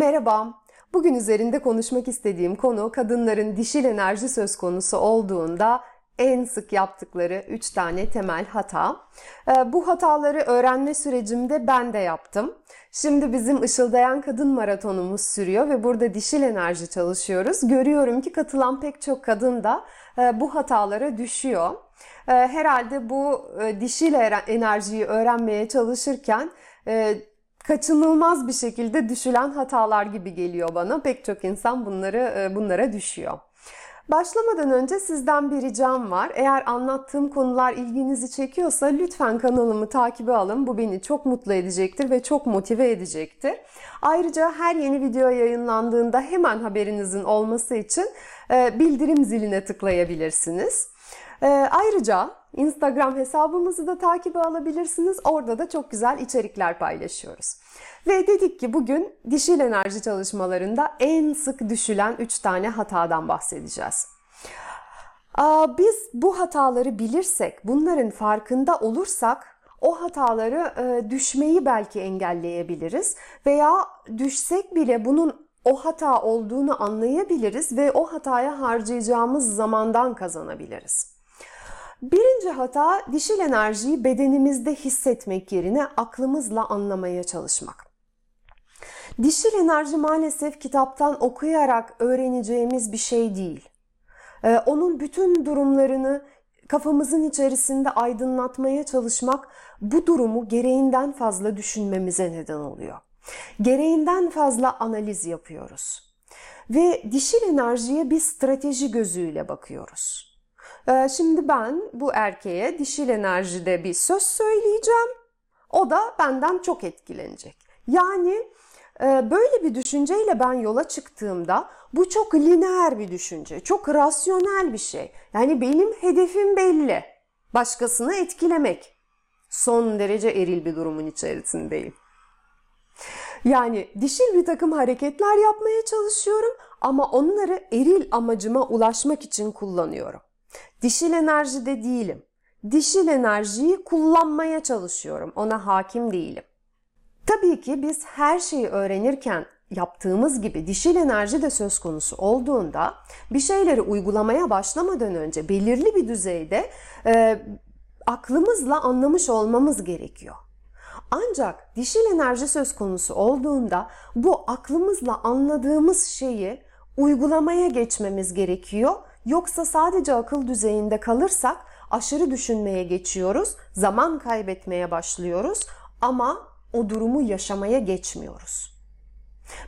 Merhaba. Bugün üzerinde konuşmak istediğim konu kadınların dişil enerji söz konusu olduğunda en sık yaptıkları 3 tane temel hata. Ee, bu hataları öğrenme sürecimde ben de yaptım. Şimdi bizim Işıldayan Kadın Maratonumuz sürüyor ve burada dişil enerji çalışıyoruz. Görüyorum ki katılan pek çok kadın da e, bu hatalara düşüyor. E, herhalde bu e, dişil enerjiyi öğrenmeye çalışırken kaçınılmaz bir şekilde düşülen hatalar gibi geliyor bana. Pek çok insan bunları bunlara düşüyor. Başlamadan önce sizden bir ricam var. Eğer anlattığım konular ilginizi çekiyorsa lütfen kanalımı takibe alın. Bu beni çok mutlu edecektir ve çok motive edecektir. Ayrıca her yeni video yayınlandığında hemen haberinizin olması için bildirim ziline tıklayabilirsiniz. Ayrıca Instagram hesabımızı da takibe alabilirsiniz. Orada da çok güzel içerikler paylaşıyoruz. Ve dedik ki bugün dişil enerji çalışmalarında en sık düşülen 3 tane hatadan bahsedeceğiz. Biz bu hataları bilirsek, bunların farkında olursak o hataları e, düşmeyi belki engelleyebiliriz veya düşsek bile bunun o hata olduğunu anlayabiliriz ve o hataya harcayacağımız zamandan kazanabiliriz. Birinci hata dişil enerjiyi bedenimizde hissetmek yerine aklımızla anlamaya çalışmak. Dişil enerji maalesef kitaptan okuyarak öğreneceğimiz bir şey değil. Ee, onun bütün durumlarını kafamızın içerisinde aydınlatmaya çalışmak bu durumu gereğinden fazla düşünmemize neden oluyor. Gereğinden fazla analiz yapıyoruz. Ve dişil enerjiye bir strateji gözüyle bakıyoruz. Ee, şimdi ben bu erkeğe dişil enerjide bir söz söyleyeceğim. O da benden çok etkilenecek. Yani ee, böyle bir düşünceyle ben yola çıktığımda bu çok lineer bir düşünce, çok rasyonel bir şey. Yani benim hedefim belli. Başkasını etkilemek. Son derece eril bir durumun içerisindeyim. Yani dişil bir takım hareketler yapmaya çalışıyorum ama onları eril amacıma ulaşmak için kullanıyorum. Dişil enerjide değilim. Dişil enerjiyi kullanmaya çalışıyorum. Ona hakim değilim. Tabii ki biz her şeyi öğrenirken yaptığımız gibi dişil enerji de söz konusu olduğunda bir şeyleri uygulamaya başlamadan önce belirli bir düzeyde e, aklımızla anlamış olmamız gerekiyor. Ancak dişil enerji söz konusu olduğunda bu aklımızla anladığımız şeyi uygulamaya geçmemiz gerekiyor. Yoksa sadece akıl düzeyinde kalırsak aşırı düşünmeye geçiyoruz, zaman kaybetmeye başlıyoruz ama o durumu yaşamaya geçmiyoruz.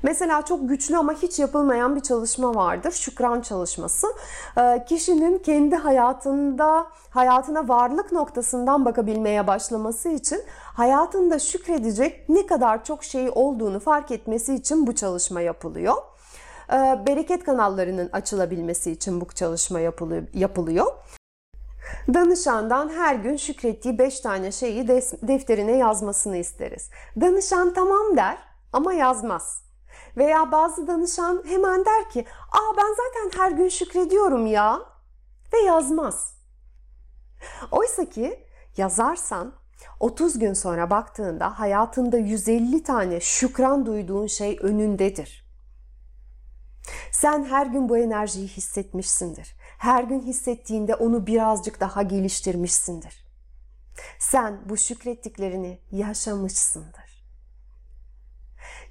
Mesela çok güçlü ama hiç yapılmayan bir çalışma vardır. Şükran çalışması. Ee, kişinin kendi hayatında, hayatına varlık noktasından bakabilmeye başlaması için hayatında şükredecek ne kadar çok şey olduğunu fark etmesi için bu çalışma yapılıyor. Ee, bereket kanallarının açılabilmesi için bu çalışma yapılıyor. Danışandan her gün şükrettiği 5 tane şeyi defterine yazmasını isteriz. Danışan tamam der ama yazmaz. Veya bazı danışan hemen der ki ''Aa ben zaten her gün şükrediyorum ya'' ve yazmaz. Oysa ki yazarsan 30 gün sonra baktığında hayatında 150 tane şükran duyduğun şey önündedir. Sen her gün bu enerjiyi hissetmişsindir her gün hissettiğinde onu birazcık daha geliştirmişsindir. Sen bu şükrettiklerini yaşamışsındır.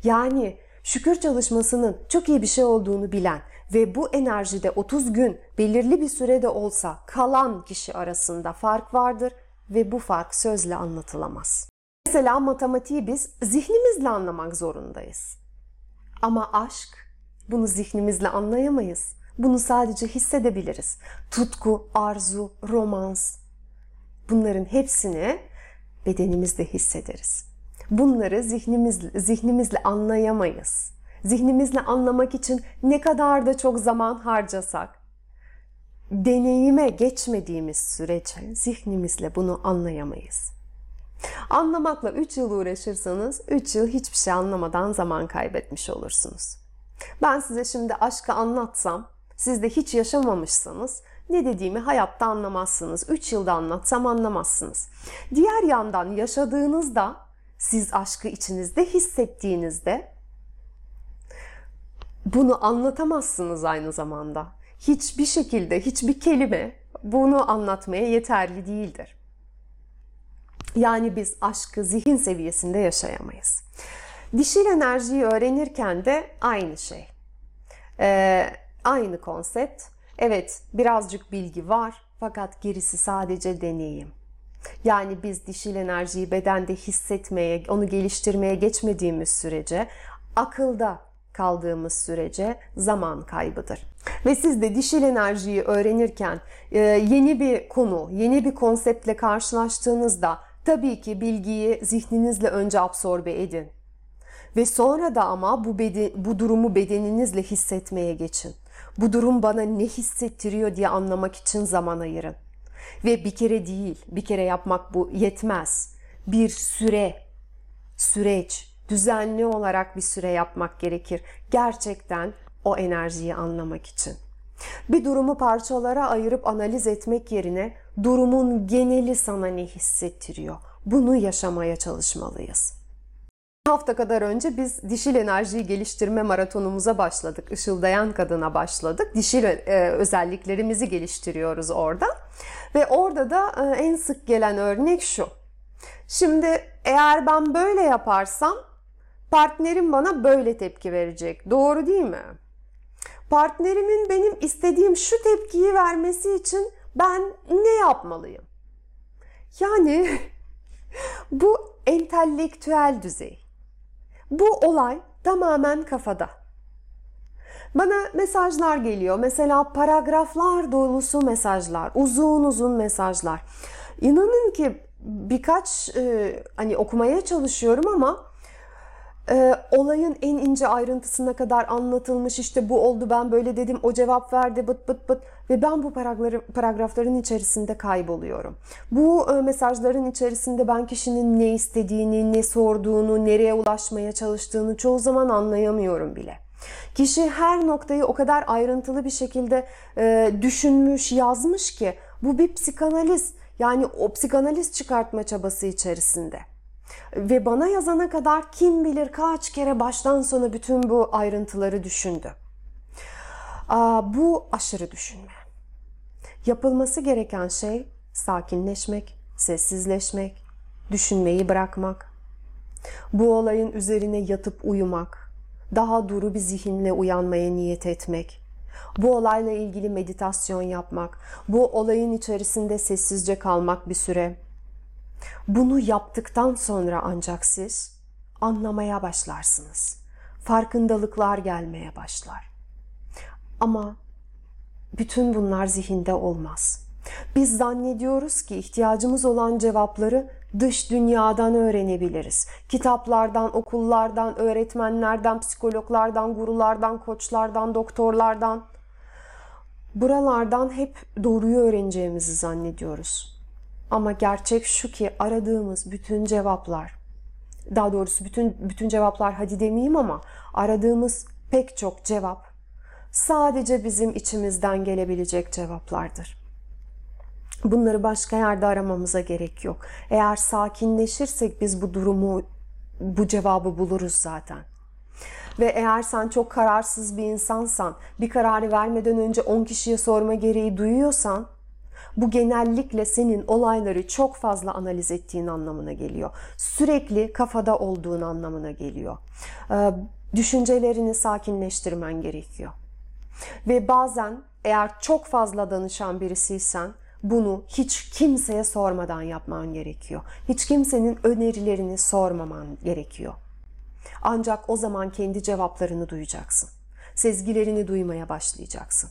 Yani şükür çalışmasının çok iyi bir şey olduğunu bilen ve bu enerjide 30 gün belirli bir sürede olsa kalan kişi arasında fark vardır ve bu fark sözle anlatılamaz. Mesela matematiği biz zihnimizle anlamak zorundayız. Ama aşk bunu zihnimizle anlayamayız. Bunu sadece hissedebiliriz. Tutku, arzu, romans bunların hepsini bedenimizde hissederiz. Bunları zihnimiz, zihnimizle anlayamayız. Zihnimizle anlamak için ne kadar da çok zaman harcasak, deneyime geçmediğimiz sürece zihnimizle bunu anlayamayız. Anlamakla 3 yıl uğraşırsanız 3 yıl hiçbir şey anlamadan zaman kaybetmiş olursunuz. Ben size şimdi aşkı anlatsam siz de hiç yaşamamışsanız ne dediğimi hayatta anlamazsınız. 3 yılda anlatsam anlamazsınız. Diğer yandan yaşadığınızda siz aşkı içinizde hissettiğinizde bunu anlatamazsınız aynı zamanda. Hiçbir şekilde, hiçbir kelime bunu anlatmaya yeterli değildir. Yani biz aşkı zihin seviyesinde yaşayamayız. Dişil enerjiyi öğrenirken de aynı şey. Ee, aynı konsept. Evet birazcık bilgi var fakat gerisi sadece deneyim. Yani biz dişil enerjiyi bedende hissetmeye, onu geliştirmeye geçmediğimiz sürece akılda kaldığımız sürece zaman kaybıdır. Ve siz de dişil enerjiyi öğrenirken e, yeni bir konu, yeni bir konseptle karşılaştığınızda tabii ki bilgiyi zihninizle önce absorbe edin. Ve sonra da ama bu, beden, bu durumu bedeninizle hissetmeye geçin. Bu durum bana ne hissettiriyor diye anlamak için zaman ayırın. Ve bir kere değil, bir kere yapmak bu yetmez. Bir süre, süreç, düzenli olarak bir süre yapmak gerekir. Gerçekten o enerjiyi anlamak için. Bir durumu parçalara ayırıp analiz etmek yerine durumun geneli sana ne hissettiriyor? Bunu yaşamaya çalışmalıyız. Hafta kadar önce biz dişil enerjiyi geliştirme maratonumuza başladık. Işıldayan kadına başladık. Dişil e, özelliklerimizi geliştiriyoruz orada. Ve orada da e, en sık gelen örnek şu. Şimdi eğer ben böyle yaparsam partnerim bana böyle tepki verecek. Doğru değil mi? Partnerimin benim istediğim şu tepkiyi vermesi için ben ne yapmalıyım? Yani bu entelektüel düzey. Bu olay tamamen kafada. Bana mesajlar geliyor. Mesela paragraflar dolusu mesajlar, uzun uzun mesajlar. İnanın ki birkaç e, hani okumaya çalışıyorum ama e, olayın en ince ayrıntısına kadar anlatılmış işte bu oldu ben böyle dedim o cevap verdi bıt bıt bıt ve ben bu paragrafların içerisinde kayboluyorum. Bu e, mesajların içerisinde ben kişinin ne istediğini, ne sorduğunu, nereye ulaşmaya çalıştığını çoğu zaman anlayamıyorum bile. Kişi her noktayı o kadar ayrıntılı bir şekilde e, düşünmüş, yazmış ki bu bir psikanaliz yani o psikanaliz çıkartma çabası içerisinde. Ve bana yazana kadar kim bilir kaç kere baştan sona bütün bu ayrıntıları düşündü. Aa, bu aşırı düşünme. Yapılması gereken şey sakinleşmek, sessizleşmek, düşünmeyi bırakmak. Bu olayın üzerine yatıp uyumak, daha duru bir zihinle uyanmaya niyet etmek. Bu olayla ilgili meditasyon yapmak, bu olayın içerisinde sessizce kalmak bir süre bunu yaptıktan sonra ancak siz anlamaya başlarsınız. Farkındalıklar gelmeye başlar. Ama bütün bunlar zihinde olmaz. Biz zannediyoruz ki ihtiyacımız olan cevapları dış dünyadan öğrenebiliriz. Kitaplardan, okullardan, öğretmenlerden, psikologlardan, gurulardan, koçlardan, doktorlardan. Buralardan hep doğruyu öğreneceğimizi zannediyoruz. Ama gerçek şu ki aradığımız bütün cevaplar, daha doğrusu bütün bütün cevaplar hadi demeyeyim ama aradığımız pek çok cevap sadece bizim içimizden gelebilecek cevaplardır. Bunları başka yerde aramamıza gerek yok. Eğer sakinleşirsek biz bu durumu, bu cevabı buluruz zaten. Ve eğer sen çok kararsız bir insansan, bir kararı vermeden önce 10 kişiye sorma gereği duyuyorsan, bu genellikle senin olayları çok fazla analiz ettiğin anlamına geliyor. Sürekli kafada olduğun anlamına geliyor. Ee, düşüncelerini sakinleştirmen gerekiyor. Ve bazen eğer çok fazla danışan birisiysen bunu hiç kimseye sormadan yapman gerekiyor. Hiç kimsenin önerilerini sormaman gerekiyor. Ancak o zaman kendi cevaplarını duyacaksın. Sezgilerini duymaya başlayacaksın.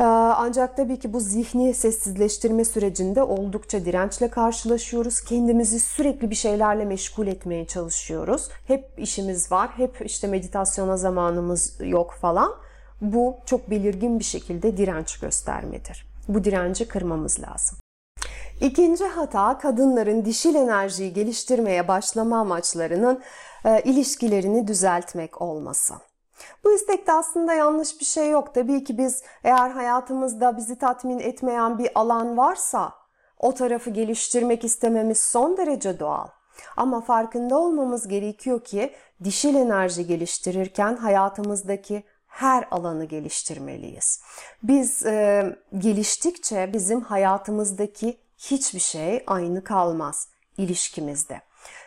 Ee, ancak tabii ki bu zihni sessizleştirme sürecinde oldukça dirençle karşılaşıyoruz. Kendimizi sürekli bir şeylerle meşgul etmeye çalışıyoruz. Hep işimiz var, hep işte meditasyona zamanımız yok falan. Bu çok belirgin bir şekilde direnç göstermedir. Bu direnci kırmamız lazım. İkinci hata kadınların dişil enerjiyi geliştirmeye başlama amaçlarının e, ilişkilerini düzeltmek olması. Bu istekte aslında yanlış bir şey yok. Tabii ki biz eğer hayatımızda bizi tatmin etmeyen bir alan varsa o tarafı geliştirmek istememiz son derece doğal. Ama farkında olmamız gerekiyor ki dişil enerji geliştirirken hayatımızdaki her alanı geliştirmeliyiz. Biz e, geliştikçe bizim hayatımızdaki hiçbir şey aynı kalmaz ilişkimizde.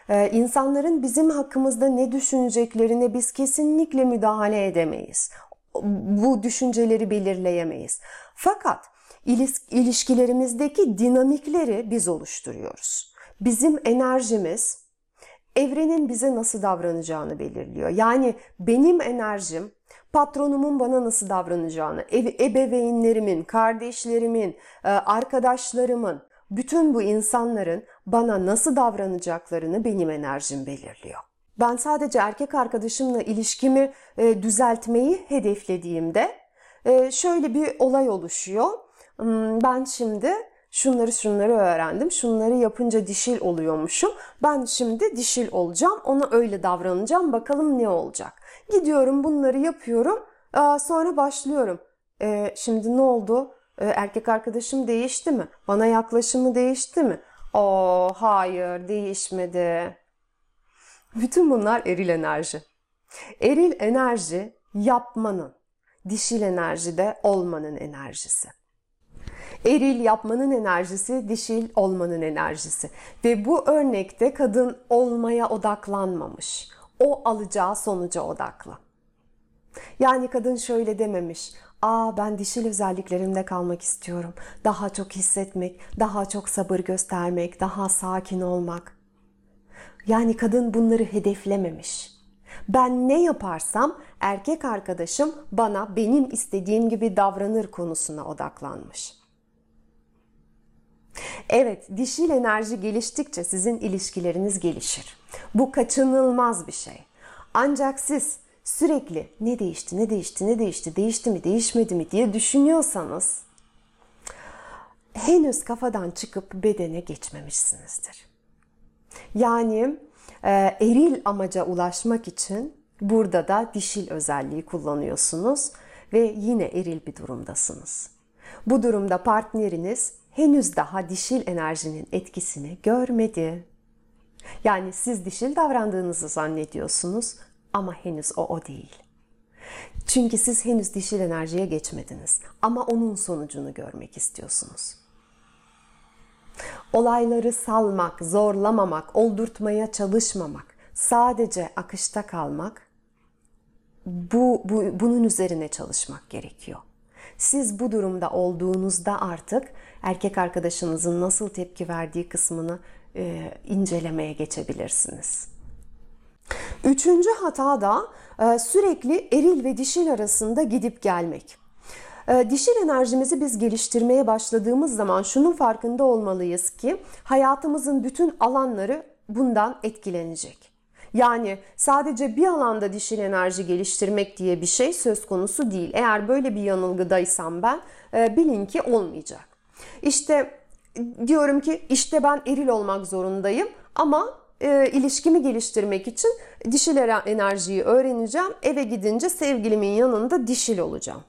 Ee, insanların bizim hakkımızda ne düşüneceklerine biz kesinlikle müdahale edemeyiz. Bu düşünceleri belirleyemeyiz. Fakat ilişkilerimizdeki dinamikleri biz oluşturuyoruz. Bizim enerjimiz evrenin bize nasıl davranacağını belirliyor. Yani benim enerjim patronumun bana nasıl davranacağını, ebeveynlerimin, kardeşlerimin, e, arkadaşlarımın, bütün bu insanların bana nasıl davranacaklarını benim enerjim belirliyor. Ben sadece erkek arkadaşımla ilişkimi e, düzeltmeyi hedeflediğimde e, şöyle bir olay oluşuyor. Hmm, ben şimdi şunları şunları öğrendim. Şunları yapınca dişil oluyormuşum. Ben şimdi dişil olacağım. Ona öyle davranacağım. Bakalım ne olacak. Gidiyorum bunları yapıyorum. Sonra başlıyorum. E, şimdi ne oldu? E, erkek arkadaşım değişti mi? Bana yaklaşımı değişti mi? O hayır değişmedi. Bütün bunlar eril enerji. Eril enerji yapmanın, dişil enerji de olmanın enerjisi. Eril yapmanın enerjisi, dişil olmanın enerjisi. Ve bu örnekte kadın olmaya odaklanmamış. O alacağı sonuca odaklı. Yani kadın şöyle dememiş. Aa ben dişil özelliklerimde kalmak istiyorum. Daha çok hissetmek, daha çok sabır göstermek, daha sakin olmak. Yani kadın bunları hedeflememiş. Ben ne yaparsam erkek arkadaşım bana benim istediğim gibi davranır konusuna odaklanmış. Evet, dişil enerji geliştikçe sizin ilişkileriniz gelişir. Bu kaçınılmaz bir şey. Ancak siz sürekli ne değişti, ne değişti, ne değişti, değişti mi, değişmedi mi diye düşünüyorsanız henüz kafadan çıkıp bedene geçmemişsinizdir. Yani e, eril amaca ulaşmak için burada da dişil özelliği kullanıyorsunuz ve yine eril bir durumdasınız. Bu durumda partneriniz henüz daha dişil enerjinin etkisini görmedi. Yani siz dişil davrandığınızı zannediyorsunuz ama henüz o o değil. Çünkü siz henüz dişil enerjiye geçmediniz ama onun sonucunu görmek istiyorsunuz. Olayları salmak, zorlamamak, oldurtmaya çalışmamak, sadece akışta kalmak bu, bu bunun üzerine çalışmak gerekiyor. Siz bu durumda olduğunuzda artık erkek arkadaşınızın nasıl tepki verdiği kısmını e, incelemeye geçebilirsiniz. Üçüncü hata da e, sürekli eril ve dişil arasında gidip gelmek. E, dişil enerjimizi biz geliştirmeye başladığımız zaman şunun farkında olmalıyız ki hayatımızın bütün alanları bundan etkilenecek. Yani sadece bir alanda dişil enerji geliştirmek diye bir şey söz konusu değil. Eğer böyle bir yanılgıdaysam ben e, bilin ki olmayacak. İşte diyorum ki işte ben eril olmak zorundayım ama e, ilişkimi geliştirmek için dişil enerjiyi öğreneceğim. Eve gidince sevgilimin yanında dişil olacağım.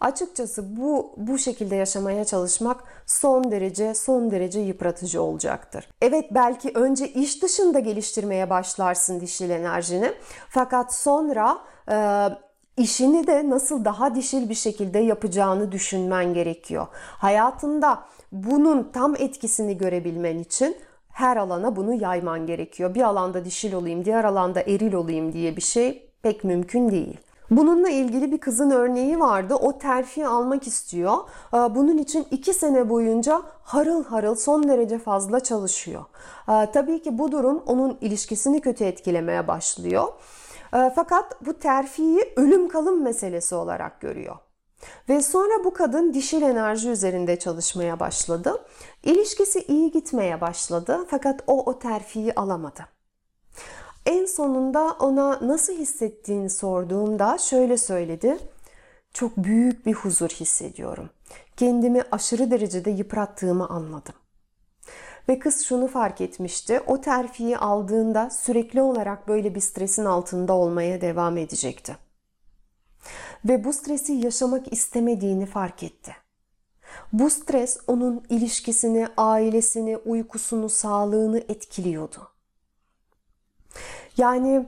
Açıkçası bu bu şekilde yaşamaya çalışmak son derece son derece yıpratıcı olacaktır. Evet belki önce iş dışında geliştirmeye başlarsın dişil enerjini. Fakat sonra e, işini de nasıl daha dişil bir şekilde yapacağını düşünmen gerekiyor. Hayatında bunun tam etkisini görebilmen için her alana bunu yayman gerekiyor. Bir alanda dişil olayım, diğer alanda eril olayım diye bir şey pek mümkün değil. Bununla ilgili bir kızın örneği vardı. O terfi almak istiyor. Ee, bunun için iki sene boyunca harıl harıl son derece fazla çalışıyor. Ee, tabii ki bu durum onun ilişkisini kötü etkilemeye başlıyor. Ee, fakat bu terfiyi ölüm kalım meselesi olarak görüyor. Ve sonra bu kadın dişil enerji üzerinde çalışmaya başladı. İlişkisi iyi gitmeye başladı fakat o o terfiyi alamadı. En sonunda ona nasıl hissettiğini sorduğumda şöyle söyledi. Çok büyük bir huzur hissediyorum. Kendimi aşırı derecede yıprattığımı anladım. Ve kız şunu fark etmişti. O terfiyi aldığında sürekli olarak böyle bir stresin altında olmaya devam edecekti ve bu stresi yaşamak istemediğini fark etti. Bu stres onun ilişkisini, ailesini, uykusunu, sağlığını etkiliyordu. Yani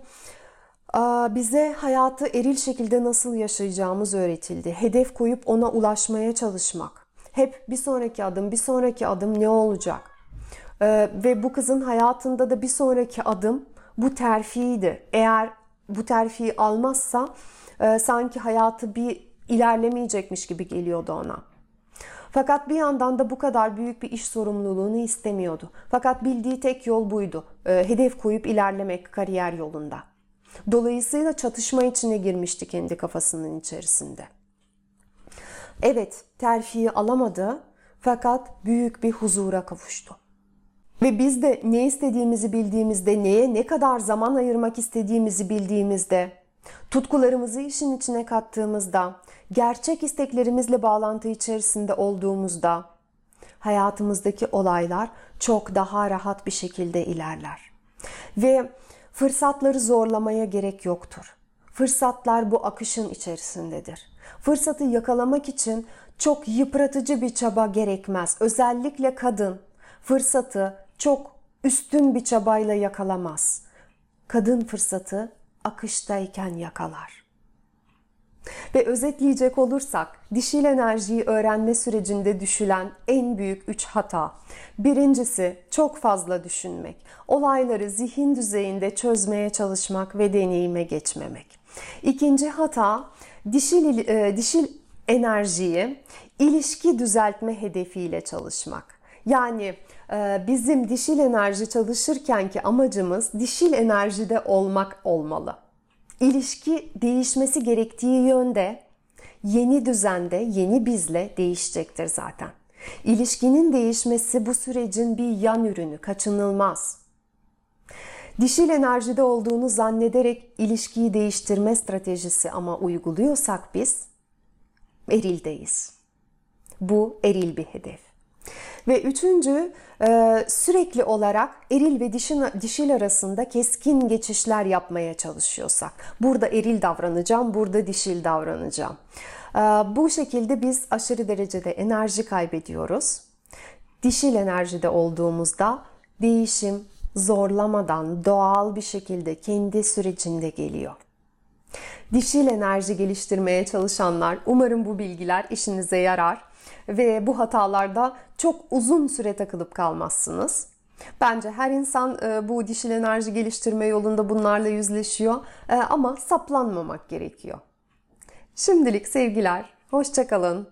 bize hayatı eril şekilde nasıl yaşayacağımız öğretildi. Hedef koyup ona ulaşmaya çalışmak. Hep bir sonraki adım, bir sonraki adım ne olacak? Ee, ve bu kızın hayatında da bir sonraki adım bu terfiydi. Eğer bu terfiyi almazsa e, sanki hayatı bir ilerlemeyecekmiş gibi geliyordu ona. Fakat bir yandan da bu kadar büyük bir iş sorumluluğunu istemiyordu. Fakat bildiği tek yol buydu. E, hedef koyup ilerlemek kariyer yolunda. Dolayısıyla çatışma içine girmişti kendi kafasının içerisinde. Evet, terfiyi alamadı fakat büyük bir huzura kavuştu. Ve biz de ne istediğimizi bildiğimizde, neye ne kadar zaman ayırmak istediğimizi bildiğimizde, tutkularımızı işin içine kattığımızda, gerçek isteklerimizle bağlantı içerisinde olduğumuzda hayatımızdaki olaylar çok daha rahat bir şekilde ilerler. Ve fırsatları zorlamaya gerek yoktur. Fırsatlar bu akışın içerisindedir. Fırsatı yakalamak için çok yıpratıcı bir çaba gerekmez. Özellikle kadın fırsatı çok üstün bir çabayla yakalamaz. Kadın fırsatı akıştayken yakalar. Ve özetleyecek olursak dişil enerjiyi öğrenme sürecinde düşülen en büyük üç hata. Birincisi çok fazla düşünmek. Olayları zihin düzeyinde çözmeye çalışmak ve deneyime geçmemek. İkinci hata dişil, e, dişil enerjiyi ilişki düzeltme hedefiyle çalışmak. Yani bizim dişil enerji çalışırkenki amacımız dişil enerjide olmak olmalı. İlişki değişmesi gerektiği yönde yeni düzende, yeni bizle değişecektir zaten. İlişkinin değişmesi bu sürecin bir yan ürünü, kaçınılmaz. Dişil enerjide olduğunu zannederek ilişkiyi değiştirme stratejisi ama uyguluyorsak biz erildeyiz. Bu eril bir hedef. Ve üçüncü e, sürekli olarak eril ve dişin, dişil arasında keskin geçişler yapmaya çalışıyorsak. Burada eril davranacağım, burada dişil davranacağım. E, bu şekilde biz aşırı derecede enerji kaybediyoruz. Dişil enerjide olduğumuzda değişim zorlamadan doğal bir şekilde kendi sürecinde geliyor. Dişil enerji geliştirmeye çalışanlar umarım bu bilgiler işinize yarar ve bu hatalarda çok uzun süre takılıp kalmazsınız. Bence her insan e, bu dişil enerji geliştirme yolunda bunlarla yüzleşiyor e, ama saplanmamak gerekiyor. Şimdilik sevgiler, hoşçakalın.